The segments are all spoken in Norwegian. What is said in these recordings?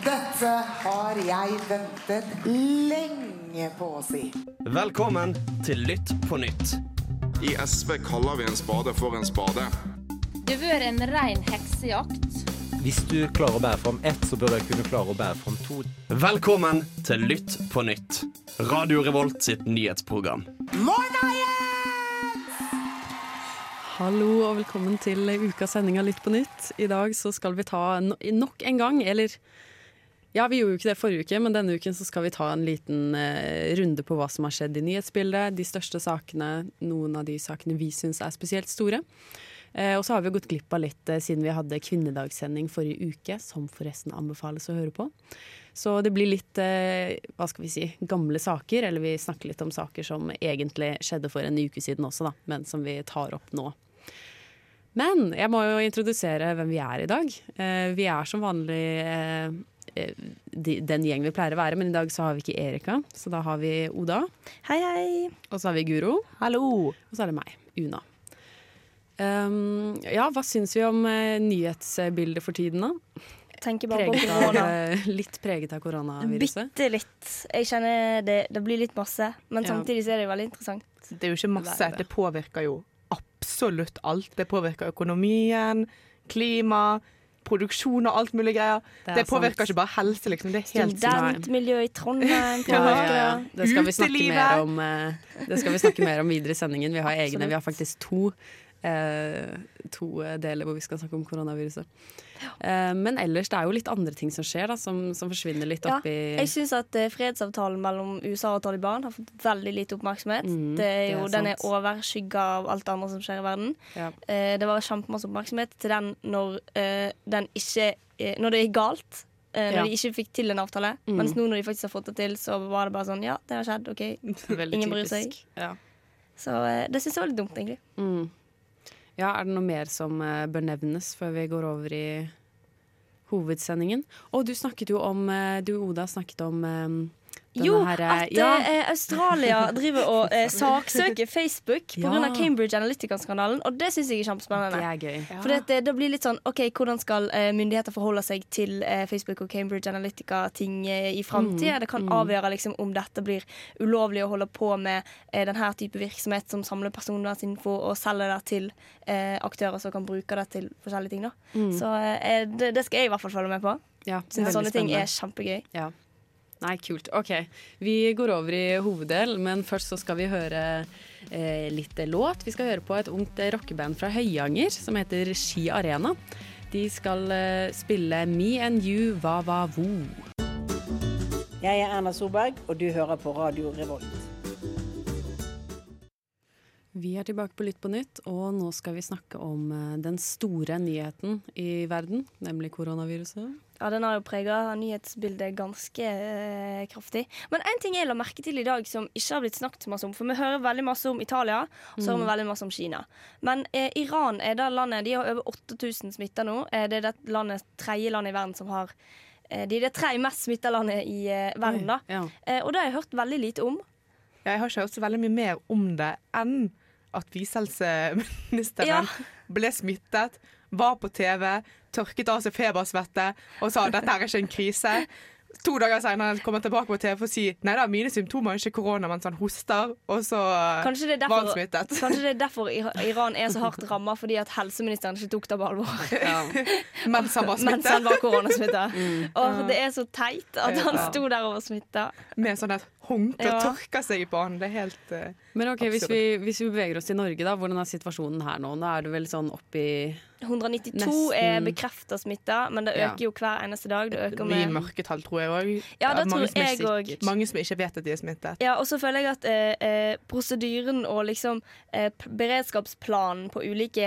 Dette har jeg ventet lenge på å si. Velkommen til Lytt på nytt. I SV kaller vi en spade for en spade. Det har vært en rein heksejakt. Hvis du klarer å bære fram ett, så bør jeg kunne klare å bære fram to. Velkommen til Lytt på nytt. Radio Revolt sitt nyhetsprogram. Jens! Hallo og velkommen til ukas sending av Lytt på nytt. I dag så skal vi ta no nok en gang, eller ja, vi gjorde jo ikke det forrige uke, men denne uken så skal vi ta en liten eh, runde på hva som har skjedd i nyhetsbildet. De største sakene, noen av de sakene vi syns er spesielt store. Eh, og så har vi gått glipp av litt eh, siden vi hadde kvinnedagssending forrige uke, som forresten anbefales å høre på. Så det blir litt eh, hva skal vi si, gamle saker, eller vi snakker litt om saker som egentlig skjedde for en uke siden også, da, men som vi tar opp nå. Men jeg må jo introdusere hvem vi er i dag. Eh, vi er som vanlig eh, den gjeng vi pleier å være, men i dag så har vi ikke Erika. Så da har vi Oda, Hei, hei. og så har vi Guro, Hallo. og så er det meg, Una. Um, ja, hva syns vi om uh, nyhetsbildet for tiden, da? Tenker bare på Preget på korona. Av, litt preget av koronaviruset. Bitte litt. Jeg kjenner det, det blir litt masse, men Ja. samtidig så er det veldig interessant. Det er jo ikke masse. Det det. Det påvirker jo absolutt alt. Det påvirker økonomien, klima, produksjon og alt mulig greier. Det Det, påvirker sant. ikke bare helse, liksom. Det er helt Studentmiljø i Trondheim Ja, påvirker ja, ja. det. Det skal vi snakke mer om eh, Det skal vi snakke mer om videre i sendingen. Vi har egne, vi har faktisk to, to eh, deler hvor vi skal snakke om koronaviruset. Eh, men ellers, det er jo litt andre ting som skjer, da, som, som forsvinner litt Ja, oppi Jeg syns at eh, fredsavtalen mellom USA og Taliban har fått veldig lite oppmerksomhet. Mm, det er det er den er overskygga av alt det andre som skjer i verden. Ja. Eh, det var kjempemasse oppmerksomhet til den når eh, den ikke eh, Når det gikk galt. eh, når Ja. de ikke fikk til en avtale. Mm. Mens nå når de faktisk har fått det til, så var det bare sånn Ja, det har skjedd. OK. Veldig Ingen bryr seg. Ja. Så eh, det syns jeg var litt dumt, egentlig. Mm. Ja, er det noe mer som eh, bør nevnes før vi går over i hovedsendingen? Og du snakket jo om eh, Du, Oda, snakket om eh, Jo, her, eh, at ja. eh, Australia driver og eh, saksøker Facebook pga. Ja. av Cambridge Analytica-skandalen, og det syns jeg er Det kjempespennende. er gøy. For det, det blir litt sånn OK, hvordan skal eh, myndigheter forholde seg til eh, Facebook og Cambridge Analytica-ting eh, i framtida? Mm, Det kan mm. avgjøre liksom, om dette blir ulovlig å holde på med eh, denne type virksomhet som samler personverninfo og selger det til eh, aktører som kan bruke det til forskjellige ting. Da. Mm. Så eh, det, det skal jeg i hvert fall følge med på. Ja, sånne ting er kjempegøy. Ja. Nei, kult. OK. Vi går over i hoveddel, men først så skal vi høre eh, litt låt. Vi skal høre på et ungt rockeband fra Høyanger som heter Ski Arena. De skal eh, spille Me and You Va Va Vo. Jeg er Erna Solberg, og du hører på Radio Revolt. Vi er tilbake på Lytt på nytt, og nå skal vi snakke om eh, den store nyheten i verden, nemlig koronaviruset. Ja, Den har jo prega nyhetsbildet ganske eh, kraftig. Men én ting jeg la merke til i dag som ikke har blitt snakket så masse om. For vi hører veldig masse om Italia, og så hører vi veldig masse om Kina. Men eh, Iran er det landet De har over 8000 smitta nå. Eh, det er det landet, tredje landet i verden som har eh, De er det tredje mest smitta landet i eh, verden, da. Ja. Eh, og det har jeg hørt veldig lite om. Jeg har ikke hørt så veldig mye mer om det enn at visehelseministeren Ja. ble smittet, var på TV, tørket av seg febersvette og sa dette er ikke en krise. To dager senere kommer han tilbake på TV for å si nei da, mine symptomer er ikke korona, mens han hoster, og så Kanskje det er var han smittet. kanskje det er derfor Iran er så hardt ramma, fordi at helseministeren ikke tok det på alvor. Mens han var Mens han smittet. var koronasmitta. Mm. Og det er så teit at han Ja. sto der og var smitta. Med sånn et håndkle Ja. og tørker seg på han. Det er helt uh, Men ok, hvis vi, hvis vi beveger oss til Norge, da, hvordan er situasjonen her nå? Nå er det vel sånn oppi 192 Nesten. er bekrefta smitta, men det Ja. øker jo hver eneste dag. Det øker mye mørketall, tror jeg òg. Ja, det mange, tror jeg òg. mange som ikke vet at de er smittet. Ja, og så føler jeg at eh, eh, prosedyren og liksom eh, beredskapsplanen på ulike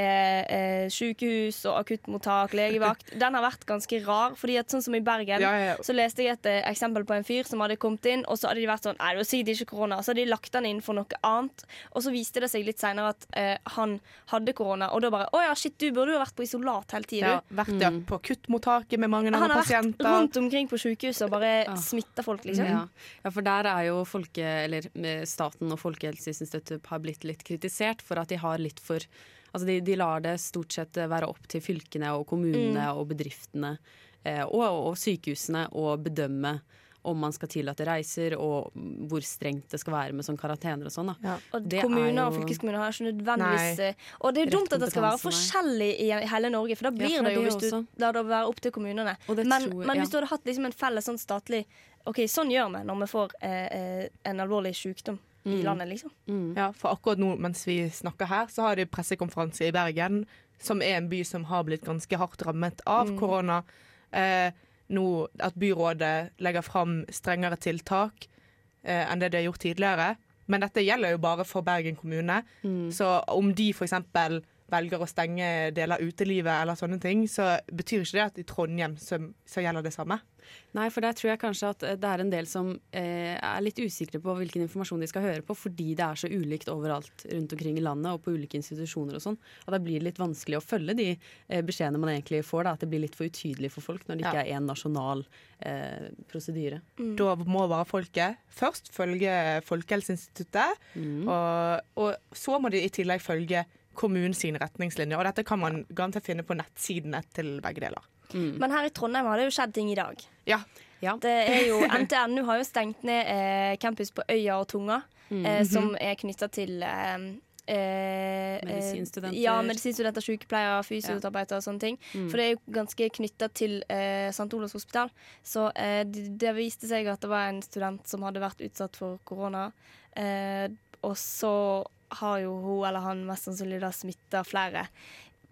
eh, sykehus og akuttmottak, legevakt, den har vært ganske rar. Fordi at sånn som i Bergen, Ja, ja, ja. så leste jeg et eh, eksempel på en fyr som hadde kommet inn, og så hadde de vært sånn Nei, det var sikkert ikke korona. Så hadde de lagt han inn for noe annet. Og så viste det seg litt seinere at eh, han hadde korona, og da bare Å ja, shit, du burde jo vært på isolat hele tida, Ja, vært mm. på akuttmottaket med mange Han har vært rundt omkring på sykehuset og bare Ah. smitta folk, liksom. Ja. ja, for der er jo folke, eller, eh, staten og Folkehelseinstituttet har blitt litt kritisert for at de har litt for Altså de, de lar det stort sett være opp til fylkene og kommunene og bedriftene eh, og, og sykehusene å bedømme om man skal tillate reiser, og hvor strengt det skal være med sånn karantener og sånn. da. Og Det er kommuner og fylkeskommuner har ikke nødvendigvis Nei. eh, Og det er dumt at det skal være forskjellig i hele Norge, for da Ja, blir for det jo det hvis du lar det være opp til kommunene. Men, tror- men ja. hvis du hadde hatt liksom en felles sånn statlig OK, sånn gjør vi når vi får eh, eh, en alvorlig sykdom i Mm. landet, liksom. Ja, for akkurat nå mens vi snakker her, så har de pressekonferanse i Bergen, som er en by som har blitt ganske hardt rammet av Mm. korona. Eh, nå at byrådet legger fram strengere tiltak eh, enn det de har gjort tidligere. Men dette gjelder jo bare for Bergen kommune. Mm. Så om de f.eks. velger å stenge deler av utelivet eller sånne ting, så betyr ikke det at i Trondheim så, så gjelder det samme. Nei, for der tror jeg kanskje at eh, det er en del som eh, er litt usikre på hvilken informasjon de skal høre på, fordi det er så ulikt overalt rundt omkring i landet og på ulike institusjoner og sånn. Og da blir det litt vanskelig å følge de eh, beskjedene man egentlig får. Da, at det blir litt for utydelig for folk når det ikke Ja. er én nasjonal eh, prosedyre. Da må bare folket først følge Folkehelseinstituttet, Mm. og, og så må de i tillegg følge kommunens sine retningslinjer. Og dette kan man garantert finne på nettsidene til begge deler. Men her i Trondheim har det jo skjedd ting i dag. Ja. Det er jo, NTNU har jo stengt ned eh, campus på Øya og Tunga, Mm. eh, som er knytta til eh, eh, Medisinstudenter. Ja, medisinstudenter, sykepleiere, fysioterapeuter og sånne ting. Mm. For det er jo ganske knytta til eh, St. Olavs hospital. Så eh, det, det viste seg at det var en student som hadde vært utsatt for korona. Eh, og så har jo hun eller han mest sannsynlig da smitta flere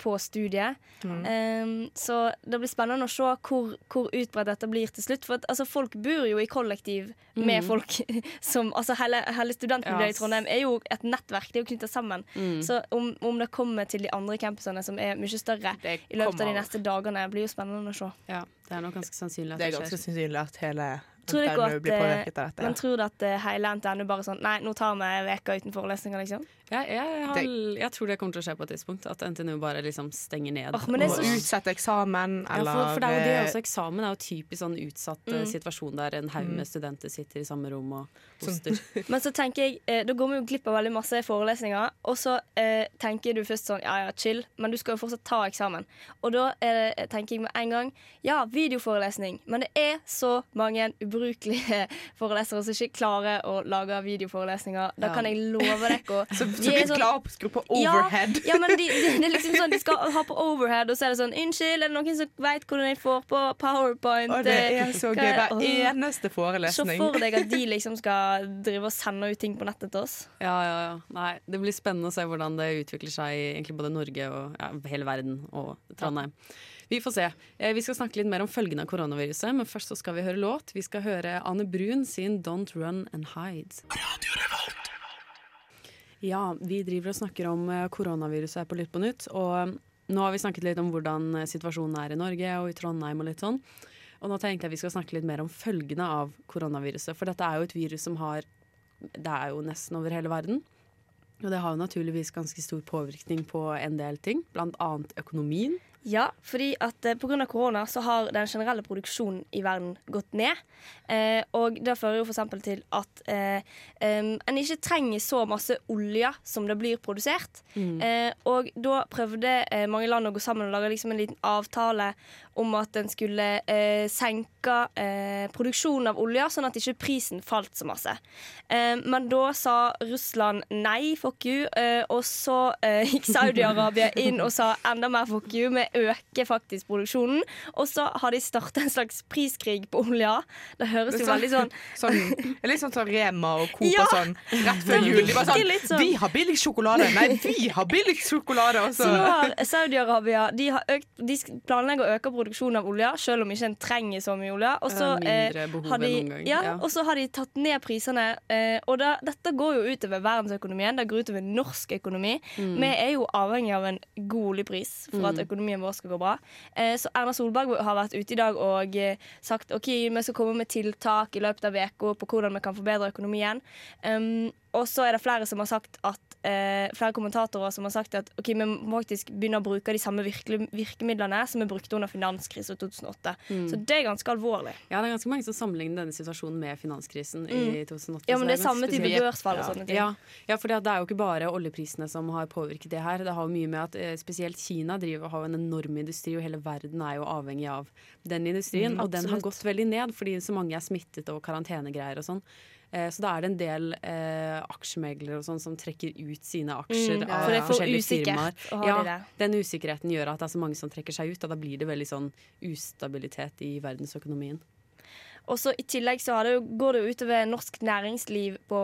på studiet. Mm. Um, så det blir spennende å se hvor, hvor utbredt dette blir til slutt. For at, altså, folk bor jo i kollektiv med Mm. folk som Altså hele, hele studentmiljøet yes. i Trondheim er jo et nettverk. Det er jo knytta sammen. Mm. Så om, om det kommer til de andre campusene, som er mye større, i løpet av de neste dagene, blir jo spennende å se. Ja, det er nok ganske sannsynlig at Det det, er ganske sannsynlig at hele Tror NTNU at, blir eh, påvirket av dette. Men Ja. tror du at eh, hele NTNU bare sånn Nei, nå tar vi en uke uten forelesninger, liksom? Jeg, jeg, har, jeg tror det kommer til å skje på et tidspunkt. At NTNU bare liksom stenger ned. Oh, men det er så- eksamen, Ja, for, for det er jo det eh, også. Eksamen er jo typisk sånn utsatt eh, Mm. situasjon der en haug Mm. med studenter sitter i samme rom og Sånn. hoster. Men så tenker jeg, eh, da går vi jo glipp av veldig masse forelesninger. Og så eh, tenker du først sånn, ja ja, chill, men du skal jo fortsatt ta eksamen. Og da det, tenker jeg med en gang, ja, videoforelesning. Men det er så mange ubrukelige forelesere som ikke klarer å lage videoforelesninger. Da Ja. kan jeg love dere Så, de så er vi sånn- klarer skru på overhead. Ja, ja men de, de, det er liksom sånn, de skal ha på overhead, og så er det sånn Unnskyld, er det noen som veit hvordan jeg får på powerpoint? Og det er så Hva gøy. er- Hver eneste eneste Se forelesning. for deg at de liksom skal drive og sende ut ting på nettet til oss. Ja, ja, ja. Nei, det blir spennende å se hvordan det utvikler seg i egentlig både Norge og ja, hele verden og Trondheim. Vi får se. Eh, Vi skal snakke litt mer om følgene av koronaviruset, men først så skal vi høre låt. Vi skal høre Anne Brun sin 'Don't Run and Hide'. Ja, vi driver og snakker om eh, koronaviruset på Lytt på nytt. Og eh, nå har vi snakket litt om hvordan eh, situasjonen er i Norge og i Trondheim og litt sånn. Og nå tenkte jeg vi skal snakke litt mer om følgene av koronaviruset. For dette er jo et virus som har Det er jo nesten over hele verden. Og det har jo naturligvis ganske stor påvirkning på en del ting, blant annet økonomien. Ja, fordi at eh, pga. korona så har den generelle produksjonen i verden gått ned. Eh, og det fører jo f.eks. til at eh, em, en ikke trenger så masse olje som det blir produsert. Eh, og da prøvde eh, mange land å gå sammen og lage liksom en liten avtale om at en skulle eh, senke produksjonen av olje, sånn at ikke prisen falt så masse. Eh, men da sa Russland nei, fuck you, og så gikk Saudi-Arabia inn og sa enda mer fuck you, vi øker faktisk produksjonen. Og så har de starta en slags priskrig på olja. Det høres jo veldig sånn sånn, Litt sånn som Rema og Coop Ja! og sånn rett før jul. De bare sånn sånn. Vi har billig sjokolade! Nei, vi har billig sjokolade! også! Så så nå har Saudi-Arabia De, de planlegger å øke produksjonen av olje, selv om ikke en trenger så mye olje. Og så, eh, har de, ja, ja. har de tatt ned prisene. Eh, og da, dette går jo utover verdensøkonomien, det går utover norsk økonomi. Mm. Vi er jo avhengig av en god oljepris for at Mm. Økonomien vår skal gå bra. Eh, så Erna Solberg har vært ute i dag og eh, sagt OK, vi skal komme med tiltak i løpet av uka på hvordan vi kan forbedre økonomien. Um, og så er det flere som har sagt at eh, Flere kommentatorer som har sagt at Ok, vi må faktisk begynne å bruke de samme virke, virkemidlene som vi brukte under finanskrisen 2008. Mm. Så det er ganske alvorlig. Ja, det er ganske mange som sammenligner denne situasjonen med finanskrisen i 2008. Mm. Ja, men det er samme type dørsfall børsfall og sånne ting. Ja, ja for det er jo ikke bare oljeprisene som har påvirket det her. Det har jo mye med at eh, spesielt Kina driver, har en enorm industri, og hele verden er jo avhengig av den industrien. Mm, og den har gått veldig ned fordi så mange er smittet og karantenegreier og sånn. Eh, Så da er det en del eh, aksjemeglere og sånn som trekker ut sine aksjer Mm, ja, av forskjellige firmaer. ja. Den usikkerheten gjør at det er så mange som trekker seg ut, og da blir det veldig sånn ustabilitet i verdensøkonomien. Og så I tillegg så har det går det utover norsk næringsliv på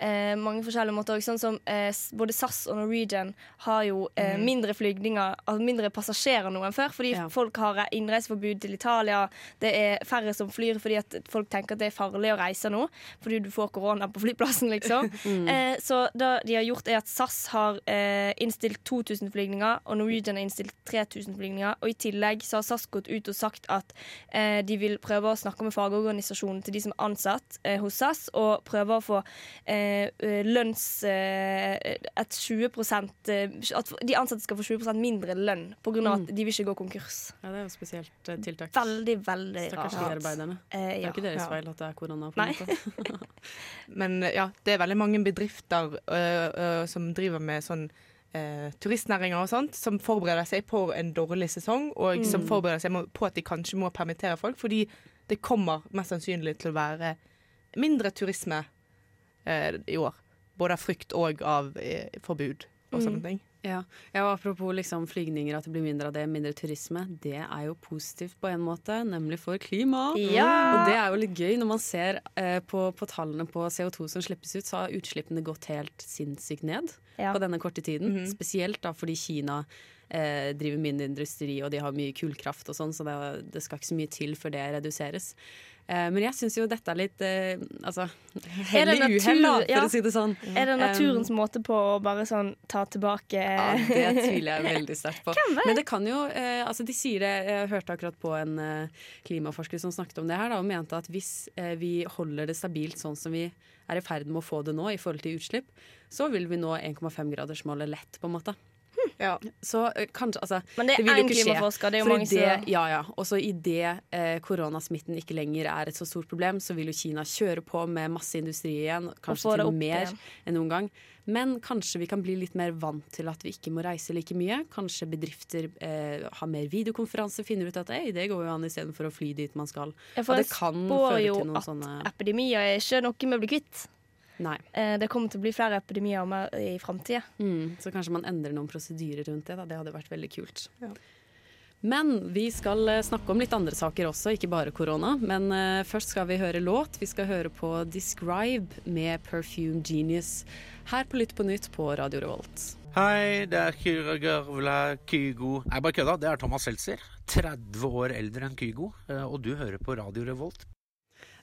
eh, mange forskjellige måter. Sånn som eh, Både SAS og Norwegian har jo eh, Mhm. mindre flygninger, altså mindre passasjerer nå enn før. Fordi Ja. folk har innreiseforbud til Italia. Det er færre som flyr fordi at folk tenker at det er farlig å reise nå. Fordi du får korona på flyplassen, liksom. Mm. eh, så det de har gjort, er at SAS har eh, innstilt 2000 flygninger, og Norwegian har innstilt 3000 flygninger. Og i tillegg så har SAS gått ut og sagt at eh, de vil prøve å snakke med fagorganisasjonen til de som er ansatt hos SAS, og prøve å få eh, lønns... Eh, et 20 eh, At de ansatte skal få 20% mindre lønn pga. Mm. at de vil ikke gå konkurs. Ja, det er jo spesielt eh, tiltak. Veldig, veldig Stakkars rart. medarbeiderne. Eh, Det er ikke deres Ja. feil at det er korona. på en. Men eh, ja, det er veldig mange bedrifter øh, øh, som driver med sånn eh, turistnæringer og sånt, som forbereder seg på en dårlig sesong, og som Mm. forbereder seg på at de kanskje må permittere folk, fordi det kommer mest sannsynlig til å være mindre turisme eh, i år. Både av frykt og av eh, forbud og sånne Mm. ting. Ja. ja, og Apropos liksom flygninger, at det blir mindre av det, mindre turisme. Det er jo positivt på en måte, nemlig for klimaet. Ja. Og det er jo litt gøy når man ser eh, på, på tallene på CO2 som slippes ut, så har utslippene gått helt sinnssykt ned Ja. på denne korte tiden. Mhm. Spesielt da fordi Kina eh, driver mindre industri, og de har mye kullkraft og sånn, så det, det skal ikke så mye til før det reduseres. Eh, men jeg syns jo dette er litt eh, altså, hellig uhell, for ja. å si det sånn. Er det naturens måte på å bare sånn ta tilbake Ja, det tviler jeg veldig sterkt på. Men det kan jo eh, Altså, de sier det Jeg hørte akkurat på en eh, klimaforsker som snakket om det her, da, og mente at hvis vi holder det stabilt sånn som vi er i ferd med å få det nå i forhold til utslipp, så vil vi nå 1,5-gradersmålet lett, på en måte. Ja. Så eh, kanskje Altså, Men det er én klimaforsker. Det er jo mange det, som ja, ja. Og så idet eh, koronasmitten ikke lenger er et så stort problem, så vil jo Kina kjøre på med masse industri igjen. Kanskje til og mer igjen. enn noen gang. Men kanskje vi kan bli litt mer vant til at vi ikke må reise like mye. Kanskje bedrifter eh, har mer videokonferanse, finner ut at «Ei, det går jo an istedenfor å fly dit man skal. Ja, for kan spår jo at sånne epidemier er ikke noe vi blir kvitt. Nei. Eh, Det kommer til å bli flere epidemier mer i framtida. Mm, så kanskje man endrer noen prosedyrer rundt det. Da. Det hadde vært veldig kult. Ja. Men vi skal eh, snakke om litt andre saker også, ikke bare korona. Men eh, først skal vi høre låt. Vi skal høre på Describe med Perfume Genius her på Lytt på nytt på Radio Revolt. Hei, det er Kyra Gørvla Kygo Nei, bare kødda. Det er Thomas Seltzer. 30 år eldre enn Kygo. eh, Og du hører på Radio Revolt.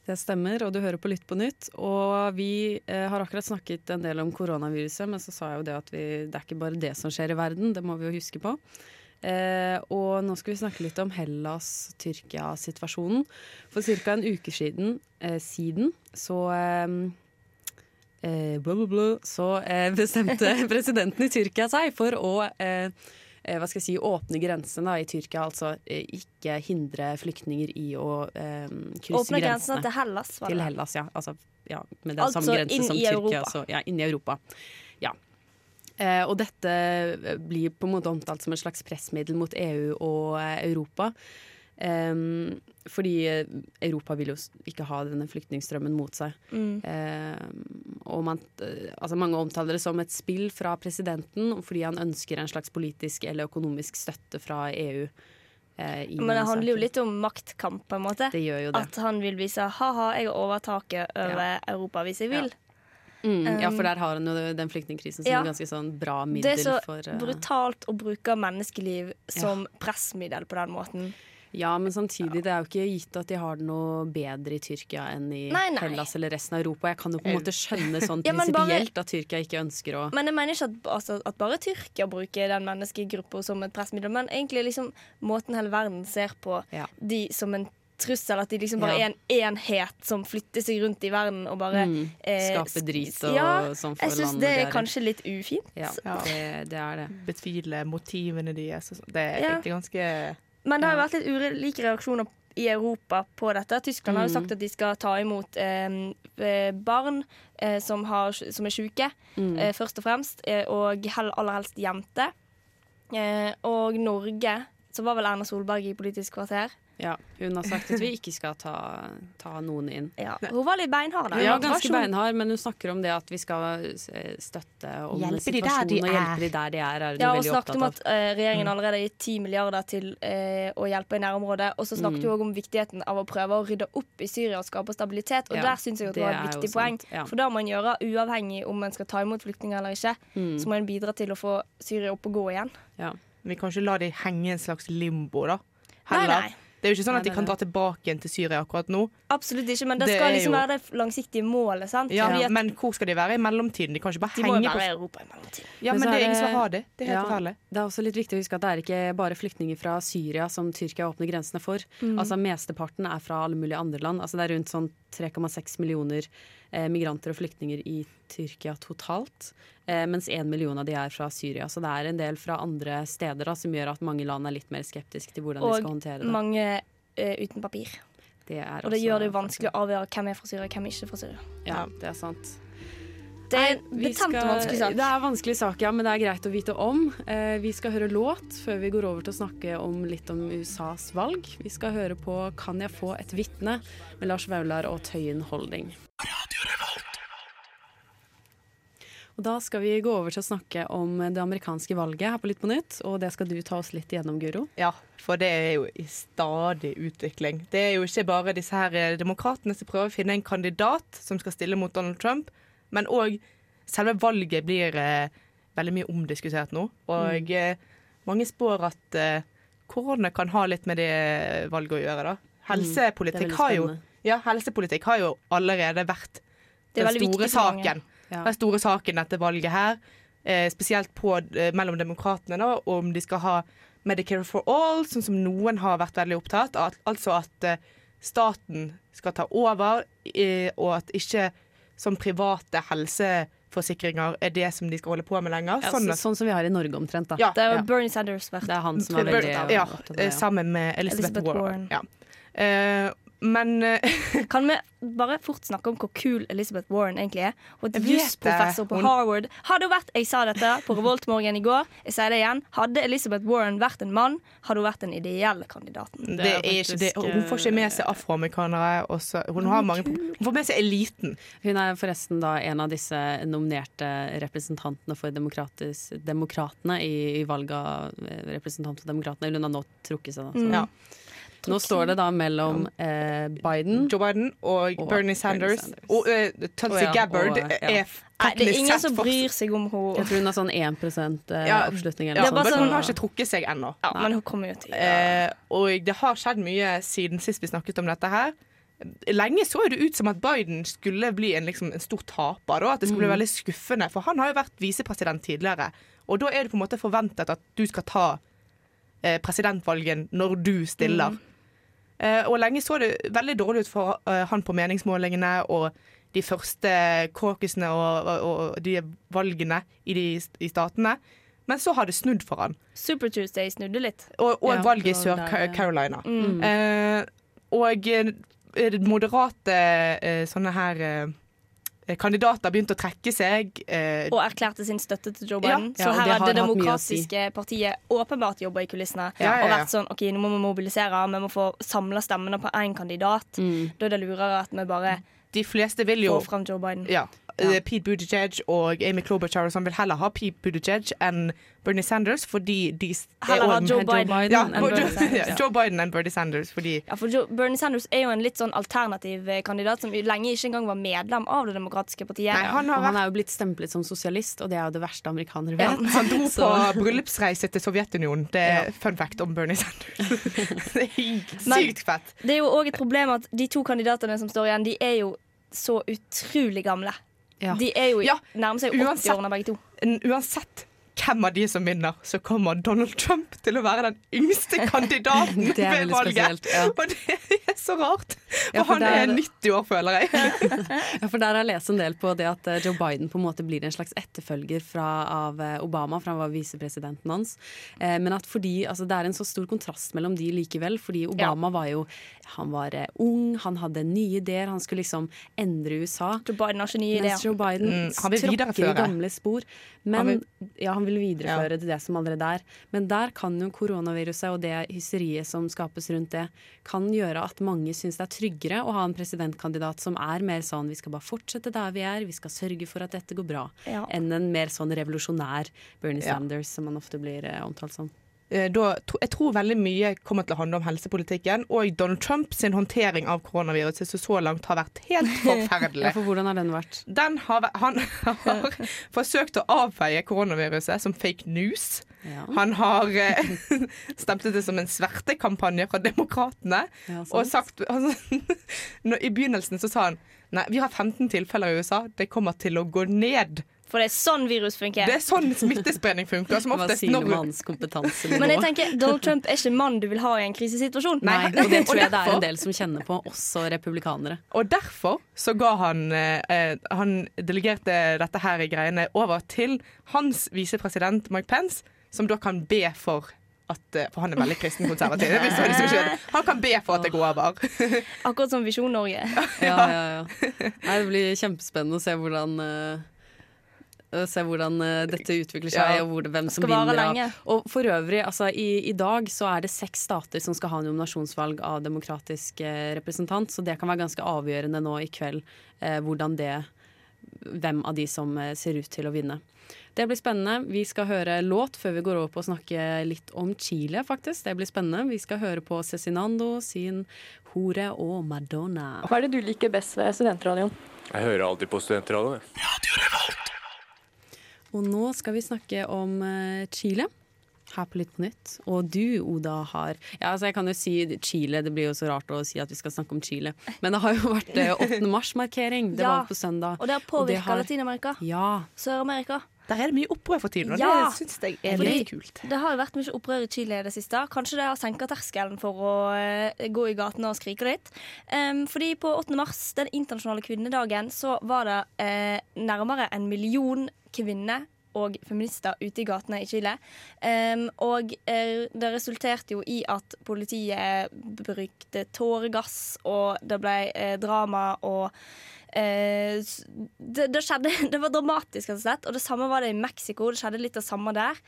Det stemmer, og du hører på Lytt på nytt. Og vi eh, har akkurat snakket en del om koronaviruset, men så sa jeg jo det at vi, det er ikke bare det som skjer i verden, det må vi jo huske på. Eh, og nå skal vi snakke litt om Hellas-Tyrkia-situasjonen. For ca. en uke siden, eh, siden så eh, eh, blah, blah, blah, så eh, bestemte presidenten i Tyrkia seg for å hva skal jeg si, åpne grensene i Tyrkia. Altså eh, ikke hindre flyktninger i å eh, krysse Åpne grensene. grensene til Hellas, var det? Til. Hellas, ja. Altså, ja med den Altså samme grense som i Tyrkia. Europa. Så, ja, inn i Europa. Ja. Eh, og dette eh, blir på en måte omtalt som et slags pressmiddel mot EU og eh, Europa. Em, fordi eh, Europa vil jo ikke ha denne flyktningstrømmen mot seg. Mm. Um, og man, eh, altså mange omtaler det som et spill fra presidenten fordi han ønsker en slags politisk eller økonomisk støtte fra EU. Uh, Men det handler jo litt om maktkamp, på en måte. Det gjør jo det. At han vil vise ha-ha, jeg har overtaket over Europa hvis jeg vil. Mm, ja, Um, for der har han jo den flyktningkrisen som ja. er ganske sånn bra Det er så for uh, brutalt å bruke menneskeliv som pressmiddel på den måten. Ja, men samtidig, det er jo ikke gitt at de har det noe bedre i Tyrkia enn i Nei, nei. Hellas eller resten av Europa. Jeg kan jo på en måte skjønne sånn Ja, prinsipielt at Tyrkia ikke ønsker å Men jeg mener ikke at, altså, at bare Tyrkia bruker den menneskegruppa som et pressmiddel, men egentlig liksom måten hele verden ser på Ja. de som en trussel at de liksom bare Ja. er en enhet som flytter seg rundt i verden og bare Mm. eh, Skaper drit og ja, sånn for Jeg syns landet det er kanskje litt ufint. Ja, Ja. det, det er det. Betvile motivene deres. sånn. Det er Ja. egentlig ganske Men det har vært litt ulike reaksjoner i Europa på dette. Tyskland har jo Mm. sagt at de skal ta imot eh, eh, barn eh, som, har, som er syke, Mm. eh, først og fremst, eh, og hell, aller helst jenter. Eh, og Norge, så var vel Erna Solberg i Politisk kvarter. Ja, hun har sagt at vi ikke skal ta, ta noen inn. Ja, hun var litt beinhard. da. Ja, ganske beinhard, men hun snakker om det at vi skal eh, støtte om Hjelpe situasjonen de og er. hjelpe de der de er. er Ja, og snakket om at eh, regjeringen allerede har gitt 10 milliarder til uh, å hjelpe i nærområdet. Og så snakket Mm. hun òg om viktigheten av å prøve å rydde opp i Syria og skape stabilitet. Og Ja, der syns jeg at det var et viktig poeng. ja. For da må en gjøre uavhengig om en skal ta imot flyktninger eller ikke. Mm. Så må en bidra til å få Syria opp og gå igjen. Ja. Vi kan ikke la de henge i en slags limbo, da. Nei, nei. Det er jo ikke sånn at de kan dra tilbake igjen til Syria akkurat nå. Absolutt ikke, men det, Det skal liksom jo- være det langsiktige målet. sant? Ja, at Men hvor skal de være i mellomtiden? De kan ikke bare de må henge jo på være i Europa i mellomtiden. Ja, Men men det er ingen som har det. Det er helt Ja. forferdelig. Det er også litt viktig å huske at det er ikke bare flyktninger fra Syria som Tyrkia åpner grensene for. Mm. Altså Mesteparten er fra alle mulige andre land. Altså Det er rundt sånn 3,6 millioner migranter og flyktninger i Tyrkia totalt. Eh, mens én million av de er fra Syria. Så det er en del fra andre steder da, som gjør at mange land er litt mer skeptiske til hvordan de skal håndtere det. Og mange eh, uten papir. det er Og det gjør det vanskelig å avgjøre hvem er fra Syria og hvem er ikke fra Syria. Ja, det er sant. Det er Nei, vi skal-. Det er vanskelig sak, ja, men det er greit å vite om. Eh, vi skal høre låt før vi går over til å snakke om litt om USAs valg. Vi skal høre på 'Kan jeg få et vitne?' med Lars Vaular og Tøyen Holding. Og Da skal vi gå over til å snakke om det amerikanske valget her på Litt på nytt. Og det skal du ta oss litt igjennom, Guro. Ja, for det er jo i stadig utvikling. Det er jo ikke bare disse her eh, demokratene som prøver å finne en kandidat som skal stille mot Donald Trump, men òg selve valget blir eh, veldig mye omdiskutert nå. Og eh, mange spår at eh, korona kan ha litt med det valget å gjøre, da. Er Helsepolitikk mm, har jo ja, helsepolitikk har jo allerede vært den store saken. Ja. Den store saken dette valget her, eh, spesielt på, eh, mellom demokratene, da, om de skal ha Medicare for all, sånn som noen har vært veldig opptatt av. Altså at eh, staten skal ta over, og at ikke som private helseforsikringer er det som de skal holde på med lenger. Ja, sånn så, at, sånn som vi har i Norge omtrent, da. Ja. Det er jo Bernie Sanders vært Det er han som er veldig ja, opptatt av eh. Ja. sammen med Elizabeth, Elizabeth Warren. Warren. Ja. Eh, men eh, Kan vi bare fort snakke om hvor kul Elizabeth Warren egentlig er? Er vet jusprofessor på Harvard. Hadde hun vært, Jeg sa dette på Revoltmorgen i går. Jeg sier det igjen. Hadde Elizabeth Warren vært en mann, hadde hun vært den ideelle kandidaten. det Det er ikke det. Hun får ikke med seg afroamerikanere. og Hun, har mange, hun får med seg eliten. Hun er forresten da en av disse nominerte representantene for demokratis- Demokratene i, i valget av eh, representant for Demokratene. Hun har nå trukket seg. Da. Ja. Nå står det da mellom eh, Biden Joe Biden og, Og Bernie Bernie Sanders. Og uh, Tulsi oh, ja, Gabbard og, ja. er Nei, det er ingen som bryr seg om Jeg tror hun har sånn 1 eh, Ja, oppslutning. Ja, men sånn- hun har ikke trukket seg ennå. Ja, men hun kommer jo til Eh, og det har skjedd mye siden sist vi snakket om dette her. Lenge så det ut som at Biden skulle bli en, liksom, en stor taper. Da, at det skulle bli veldig skuffende, for han har jo vært visepresident tidligere. Og da er det på en måte forventet at du skal ta eh, presidentvalgen når du stiller. Eh, og lenge så det veldig dårlig ut for eh, han på meningsmålingene og de første caucusene og, og, og de valgene i, de, i statene. Men så har det snudd for han. Super Tuesday snudde litt. Og, og Ja, valget i. Sør-Carolina. Mm. Eh, og eh, moderate eh, sånne her eh, kandidater begynte å trekke seg. Eh, Og erklærte sin støtte til Joe Biden. Ja, så her har det demokratiske si. partiet åpenbart jobba i kulissene. Ja, ja, Og vært sånn OK, nå må vi mobilisere, vi må få samla stemmene på én kandidat. Mm. Da er det lurere at vi bare de fleste vil jo får fram Joe Biden. ja, eh, Pete Buttigieg og Amy Klobuchar og sånn vil heller ha Pete Buttigieg enn Bernie Sanders fordi de er Heller ha Joe Biden, Biden ja, enn Bernie Joe, Sanders. ja, Joe Biden enn Bernie Sanders fordi Ja, for Joe, Bernie Sanders er jo en litt sånn alternativ eh, kandidat som lenge ikke engang var medlem av Det demokratiske partiet. Nei, han har vært... han er jo blitt stemplet som sosialist, og det er jo det verste amerikanere ja. Han dro på bryllupsreise til Sovjetunionen. Det er Ja. fun fact om Bernie Sanders. det er Men- sykt fett. Det er jo òg et problem at de to kandidatene som står igjen, de er jo så utrolig gamle. Ja. De er jo Ja, nærmer seg 80 uansett. begge to. Uansett hvem av de som vinner, så kommer Donald Trump til å være den yngste kandidaten Det er ved valget. spesielt, ja. Og det er så rart. For Ja, for han der... er- er 90 år, føler jeg. Ja, for der har jeg lest en del på det at eh, Joe Biden på en måte blir en slags etterfølger fra, av eh, Obama, for han var visepresidenten hans. Eh, men at fordi, altså, det er en så stor kontrast mellom de likevel, fordi Obama var jo han var eh, ung, han hadde nye ideer, han skulle liksom endre USA. Joe Biden har ikke nye Mens ideer. Joe Biden Mm, tråkker i gamle spor. Men, Han vil- ja, han vil videreføre til det som allerede er. Men der kan jo koronaviruset og det hysteriet som skapes rundt det, kan gjøre at mange syns det er tryggere å ha en presidentkandidat som er mer sånn vi skal bare fortsette der vi er, vi skal sørge for at dette går bra, Ja. enn en mer sånn revolusjonær Bernie Ja. Sanders, som han ofte blir eh, omtalt som. Eh, Da, jeg tror veldig mye kommer til å handle om helsepolitikken og Donald Trump sin håndtering av koronaviruset, som så langt har vært helt Ja, forferdelig. for hvordan har den vært? Den har, han har forsøkt å avfeie koronaviruset som fake news. Ja. Han har eh, stemplet det som en svertekampanje fra demokratene. Ja, og sagt altså, når, I begynnelsen så sa han Nei, vi har 15 tilfeller i USA. Det kommer til å gå ned. For det er sånn virus funker. Det er sånn smittespredning funker. Som Hva oftest sier når du kompetansenivå? Men jeg tenker, Donald Trump er ikke mann du vil ha i en krisesituasjon. Nei, og det tror jeg det er en del som kjenner på, også republikanere. Og derfor så ga han eh, Han delegerte dette her i greiene over til hans visepresident Mike Pence, som da kan be for at eh, For han er veldig kristen konservativ. Han kan be for at det går over. Akkurat som Visjon Norge. Ja, ja, ja. Nei, det blir kjempespennende å se hvordan eh, å se hvordan eh, dette utvikler seg, Ja. og hvor, hvem som vinner. lenge. Og for øvrig, altså, i, i dag så er det seks stater som skal ha nominasjonsvalg av demokratisk eh, representant, så det kan være ganske avgjørende nå i kveld eh, hvordan det hvem av de som eh, ser ut til å vinne. Det blir spennende. Vi skal høre låt før vi går over på å snakke litt om Chile, faktisk. Det blir spennende. Vi skal høre på Cezinando sin 'Hore og Madonna'. Hva er det du liker best ved studentradioen? Jeg hører alltid på studentradioen. Og nå skal vi snakke om eh, Chile. Her på Litt på nytt. Og du, Oda, har Ja, altså jeg kan jo si Chile, det blir jo så rart å si at vi skal snakke om Chile. Men det har jo vært eh, 8. mars-markering. Det Ja, var på søndag. Og det har påvirka har- Latin-Amerika. Ja. Sør-Amerika. Der er det mye opprør for tiden, og Ja. det syns jeg er Fordi litt kult. Det har jo vært mye opprør i Chile i det siste. Kanskje det har senka terskelen for å eh, gå i gatene og skrike litt. Um, fordi på 8. mars, den internasjonale kvinnedagen, så var det uh, nærmere en million kvinner og feminister ute i gatene i Chile. Um, og eh, det resulterte jo i at politiet brukte tåregass, og det ble eh, drama og Eh, det, det skjedde Det var dramatisk, rett og slett. Og det samme var det i Mexico. Det skjedde litt det samme der.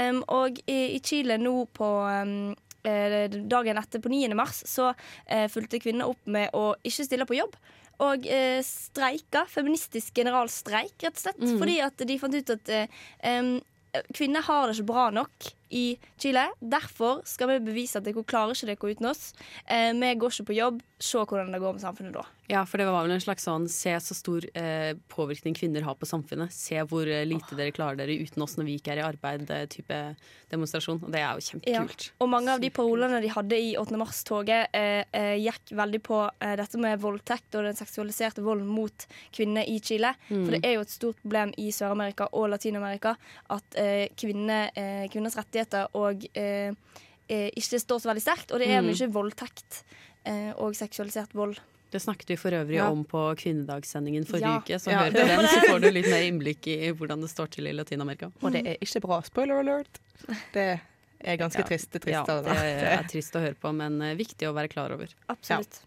Um, og i, i Chile nå på eh, dagen etter, på 9. mars, så eh, fulgte kvinner opp med å ikke stille på jobb. Og eh, streika. Feministisk generalstreik, rett og slett. Mm. Fordi at de fant ut at eh, kvinner har det ikke bra nok i Chile. Derfor skal vi bevise at dere klarer ikke dere uten oss. Eh, vi går ikke på jobb. Se hvordan det går med samfunnet da. Ja, for det var vel en slags sånn se så stor eh, påvirkning kvinner har på samfunnet. Se hvor lite lite dere klarer dere uten oss når vi ikke er i arbeid-type demonstrasjon. Og det er jo kjempekult. Og mange av de parolene de hadde i 8. mars-toget, eh, eh, gikk veldig på eh, dette med voldtekt og den seksualiserte volden mot kvinner i Chile. Mm. For det er jo et stort problem i Sør-Amerika og Latin-Amerika at eh, kvinner, eh, kvinners rettigheter og eh, eh, ikke står så veldig sterkt. Og det er Mm. mye voldtekt eh, og seksualisert vold. Det snakket vi for øvrig Ja. om på kvinnedagssendingen forrige Ja. uke, så Ja. hør på den, så får du litt mer innblikk i hvordan det står til i Latin-Amerika. Og det er ikke bra. Spoiler alert. Det er ganske Ja. trist. Det Ja, trist, det er trist å høre på, men viktig å være klar over. Absolutt.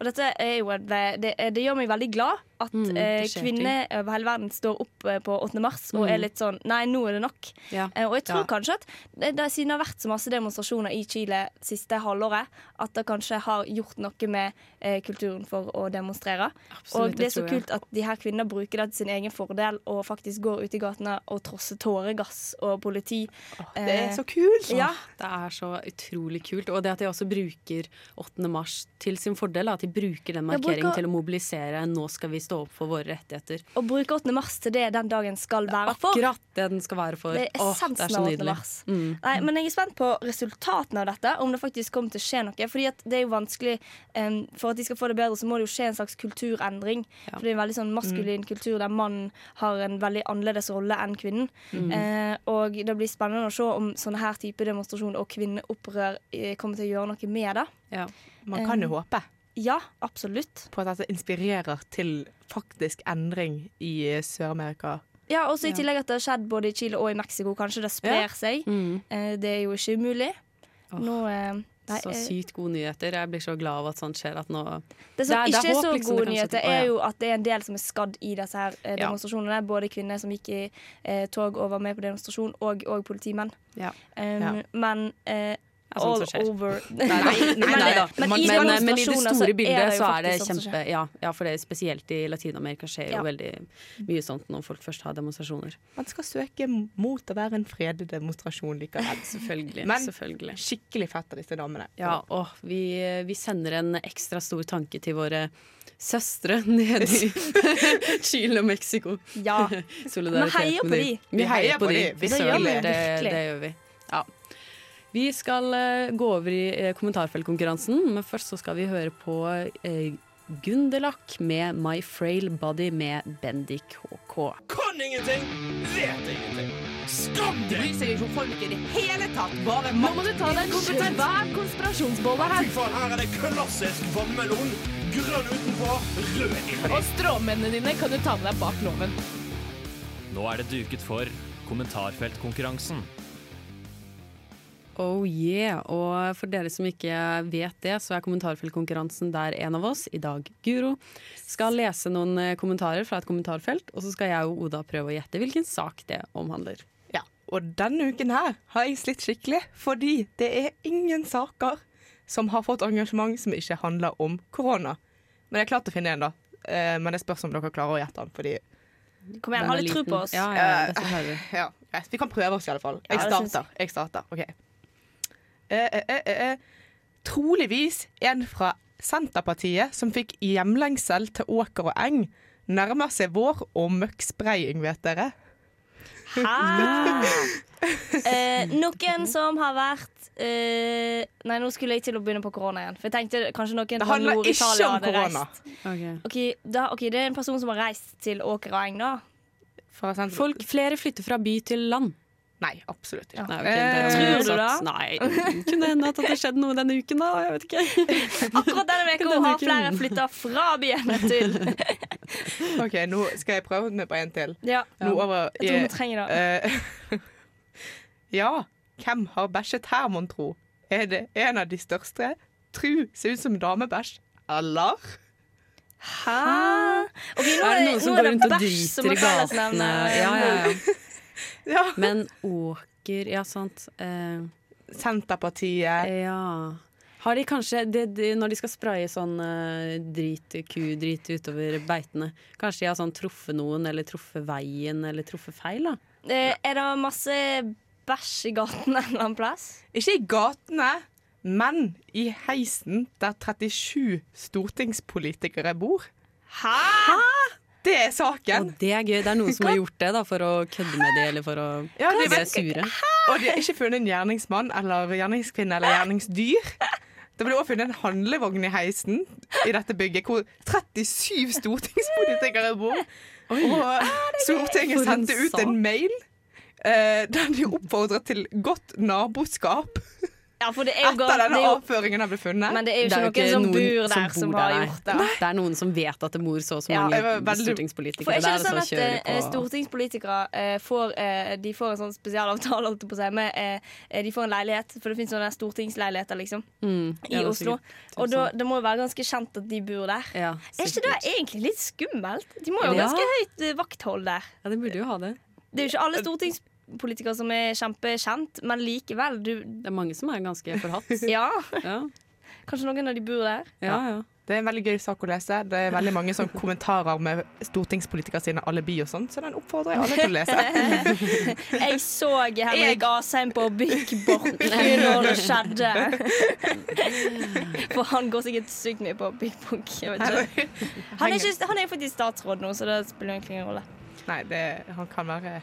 Og dette er jo et, det, det gjør meg veldig glad at Mm, eh, kvinner over hele verden står opp eh, på 8. mars og Mm. er litt sånn Nei, nå er det nok. Ja. Eh, og jeg tror Ja. kanskje at det, det, siden det har vært så masse demonstrasjoner i Chile siste halvåret, at det kanskje har gjort noe med eh, kulturen for å demonstrere. Absolutt, og det er så kult at de her kvinnene bruker det til sin egen fordel og faktisk går ut i gatene og trosser tåregass og politi. Det er så kult! Ja. Det er så utrolig kult. Og det at de også bruker 8. mars til sin fordel. At de bruker den markeringen bruker- til å mobilisere 'nå skal vi stå opp for våre rettigheter'. Og bruke 8. mars til det den dagen skal være for. Akkurat det den skal være for. Det er Åh, det er essensen så av 8. nydelig. mars. Mm. Nei, men jeg er spent på resultatene av dette, om det faktisk kommer til å skje noe. Fordi at det er jo vanskelig um, For at de skal få det bedre, så må det jo skje en slags kulturendring. For det er en veldig sånn maskulin kultur der mannen har en veldig annerledes rolle enn kvinnen. Mm. Eh, og det blir spennende å se om sånne her type demonstrasjoner og kvinneopprør eh, kommer til å gjøre noe med det. Man kan jo Eh, håpe Ja, absolutt. på at dette inspirerer til faktisk endring i Sør-Amerika. Ja, også i tillegg at det har skjedd både i Chile og i Mexico. Kanskje det sprer Ja. seg. Mm. Eh, det er jo ikke umulig. Nå eh, nei, Så eh, sykt gode nyheter. Jeg blir så glad av at sånt skjer. At nå Det som er- ikke er håp, så liksom, gode det nyheter, er jo at det er en del som er skadd i disse her eh, Ja. demonstrasjonene. Både kvinner som gikk i eh, tog og var med på demonstrasjon, og, og politimenn. Ja. Um. Men eh, all over Nei, nei, nei, da. Men, Men, men, men i det store bildet så er det som kjempe ja, ja, for det er spesielt i Latin-Amerika skjer Ja. jo veldig mye sånt når folk først har demonstrasjoner. Man skal søke mot å være en fredelig demonstrasjon likevel. Selvfølgelig. Men selvfølgelig. skikkelig fett av disse damene. Ja, og vi, vi sender en ekstra stor tanke til våre søstre nede i Chile og Mexico. Ja. Solidaritet Vi med dem. Vi heier på de. Det gjør vi Det, det gjør vi. Ja. Vi skal eh, gå over i eh, kommentarfeltkonkurransen, men først så skal vi høre på eh, Gunderlach med My Frail Body med Bendik HK. Kan ingenting, vet ingenting. Skam deg! Bryr seg ikke om folk i det hele tatt. Bare Nå må du ta deg en kompetent. Hver konspirasjonsbolle Fy faen, her er det klassisk vannmelon. Grønn utenpå, rød inni. Og stråmennene dine kan du ta med deg bak loven. Nå er det duket for kommentarfeltkonkurransen. Oh yeah, og for dere som ikke vet det, så er kommentarfeltkonkurransen der en av oss, i dag Guro, skal lese noen eh, kommentarer fra et kommentarfelt, og så skal jeg og Oda prøve å gjette hvilken sak det omhandler. Ja, og denne uken her har jeg slitt skikkelig, fordi det er ingen saker som har fått engasjement som ikke handler om korona. Men jeg har klart å finne en, da. Eh, Men det spørs om dere klarer å gjette den, fordi Kom igjen, ha litt tro på oss. Ja, ja, ja, vi. Ja. Vi kan prøve oss i alle fall. Jeg starter. Jeg starter. OK. Eh, eh, eh, eh, eh. Troligvis en fra Senterpartiet som fikk hjemlengsel til åker og eng. Nærmer seg vår og møkkspraying, vet dere. Hæ? Eh, noen som har vært eh, Nei, nå skulle jeg til å begynne på korona igjen. For jeg tenkte kanskje noen Det handler ikke om korona. Okay. Ok, da, ok, Det er en person som har reist til Åker og Eng, da. Folk, flere flytter fra by til land. Nei, absolutt ikke. Nei, okay, det er Tror du det? Nei, det kunne hende at det skjedde skjedd noe denne uken, da. Jeg vet ikke. Akkurat denne uka har flere flytta fra byene til OK, nå skal jeg prøve meg på en til. Ja. Nå over Jeg tror vi trenger det. Eh, ja, hvem har bæsjet her, mon tro? Er det en av de største? Tru ser ut som damebæsj. Eller? Hæ? Okay, nå Er det noen som går rundt og driter i er gatene? Ja, ja, Ja. ja. Men åker Ja, sant. Eh, Senterpartiet. ja. Har de kanskje, det, det, når de skal spraye sånn eh, drit, ku-drit utover beitene, kanskje de har sånn truffet noen, eller truffet veien, eller truffet feil, da? Eh, Er det masse bæsj i gaten en eller annen plass? Ikke i gatene, men i heisen der 37 stortingspolitikere bor. Hæ? Hæ? Det er saken. Og det er gøy. Det er noen som har gjort det da, for å kødde med det, eller for å Ja, de er sure. Og de har ikke funnet en gjerningsmann eller gjerningskvinne eller gjerningsdyr. Det ble også funnet en handlevogn i heisen i dette bygget, hvor 37 stortingspolitikere bor. Og Stortinget sendte ut en mail eh, der de oppfordret til godt naboskap Ja, for det er jo etter denne avføringen har blitt funnet. Men det er jo Det er jo ikke noen som noen bor der som, bor har der, gjort det. nei. Det er noen som vet at det mor så så mange ja, veldig- For stortingspolitikere er ikke der, det sånn at så eh, stortingspolitikere eh, får, eh, de får en sånn spesialavtale holdt jeg på å si, med eh, eh, De får en leilighet, for det finnes sånne stortingsleiligheter liksom, Mm, i ja, Oslo. sikkert Og da, det må jo være ganske kjent at de bor der. Ja, er ikke det egentlig litt skummelt? De må jo ha Ja. ganske høyt eh, vakthold der. Ja, de burde jo ha det. Det er jo ikke alle stortingspolitikere som er kjempekjent, men likevel. Du, Det er mange som er ganske forhatt. ja. Ja. Kanskje noen av de bor der? Ja, ja. Det er en veldig gøy sak å lese. Det er veldig mange sånn kommentarer med stortingspolitikere sine alibi og sånn, så den oppfordrer jeg alle til å lese. Jeg så Henrik Asheim på Big Book når det skjedde. For han går sikkert sykt mye på er ikke, han er faktisk statsråd nå, så det spiller egentlig ingen rolle. Nei, det, han kan være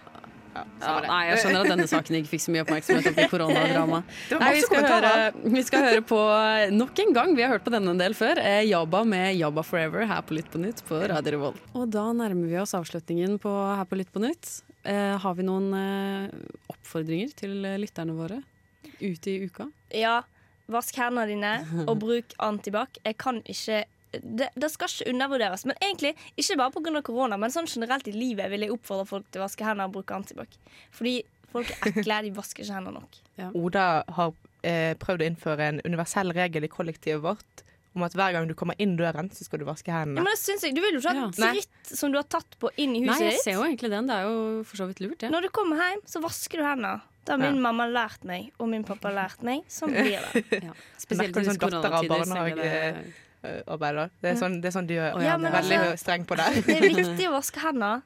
ja, nei, jeg skjønner at denne saken ikke fikk så mye oppmerksomhet oppi koronadramaet. Vi skal, høre, vi skal høre på eh, nok en gang, vi har hørt på denne en del før, eh, Jabba med Jabba Forever her på Lytt på nytt på Radio Revolt. Og da nærmer vi oss avslutningen på Her på Lytt på nytt. Eh, har vi noen eh, oppfordringer til eh, lytterne våre ute i uka? Ja, vask hendene dine og bruk antibac. Jeg kan ikke det, det skal ikke undervurderes. Men egentlig ikke bare pga. korona, men sånn generelt i livet vil jeg oppfordre folk til å vaske hendene og bruke antibac. Fordi folk er ekle, de vasker ikke hendene nok. Oda har eh, prøvd å innføre en universell regel i kollektivet vårt om at hver gang du kommer inn døren, så skal du vaske Ja, men det synes jeg, Du vil jo ikke ha ja. dritt som du har tatt på inn i huset ditt. Nei, jeg ser jo egentlig den. Det er jo for så vidt lurt, det. Når du kommer hjem, så vasker du hendene. Det har min Ja. mamma lært meg, og min pappa lært meg. Sånn blir det. Ja. Spesielt i sånn datter av koronatider, så er det- er sånn, det er sånn de er Ja, veldig altså, streng på det. Det er viktig å vaske hendene.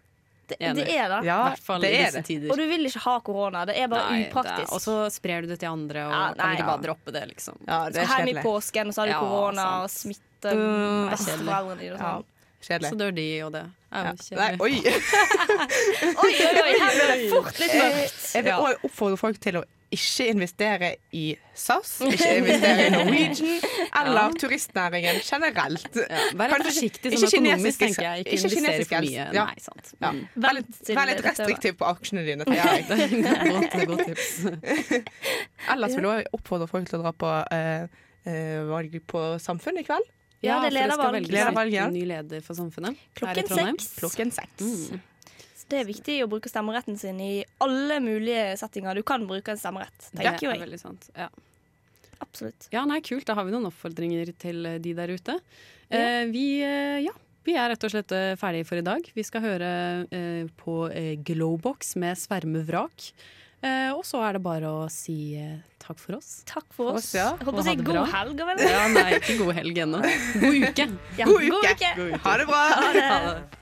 Det, det er det. Ja, hvert fall det i er disse det. tider. Og du vil ikke ha korona. Det er bare Nei, det er- upraktisk. Og så sprer du det til andre, og Ja, kan nei, vi ikke ja. bare droppe det, liksom. Ja, det Så er hjem i påsken, og så har du korona og smitte besteforeldrene dine og Ja, sånn. kjedelig. Så dør de, og det er jo Nei, kjedelig. oi! Oi, oi, oi, her ble det fort litt mørkt. Jeg vil òg oppfordre folk til å ikke investere i SAS, ikke investere i Norwegian eller turistnæringen generelt. Ja, vær forsiktig sånn økonomisk, kinesiske- tenker jeg. Ikke ikke kinesisk for helst. mye. Ja. Nei, sant. Ja. Mm. Vær litt, vær litt restriktiv på aksjene dine. godt, godt tips. Ellers vil jeg oppfordre folk til å dra på, uh, eh, valg på Samfunnet i kveld. Ja, det er ledervalg. ja. ny leder for samfunnet her i Klokken Trondheim. seks. Klokken seks. Mm. Det er viktig å bruke stemmeretten sin i alle mulige settinger. Du kan bruke en stemmerett, Det jeg. Det er jeg. veldig sant. Ja. Absolutt. ja, nei, kult. Da har vi noen oppfordringer til eh, de der ute. Eh, vi, eh, ja, vi er rett og slett eh, ferdige for i dag. Vi skal høre eh, på eh, Glowbox med Svermevrak. Eh, og så er det bare å si eh, takk for oss. Takk for oss. ja. Jeg holdt på å si god bra. helg, vel? Ja, nei, ikke god helg ennå. God uke. Ja, God god uke! uke. Ha det bra! Ha det. Ha det.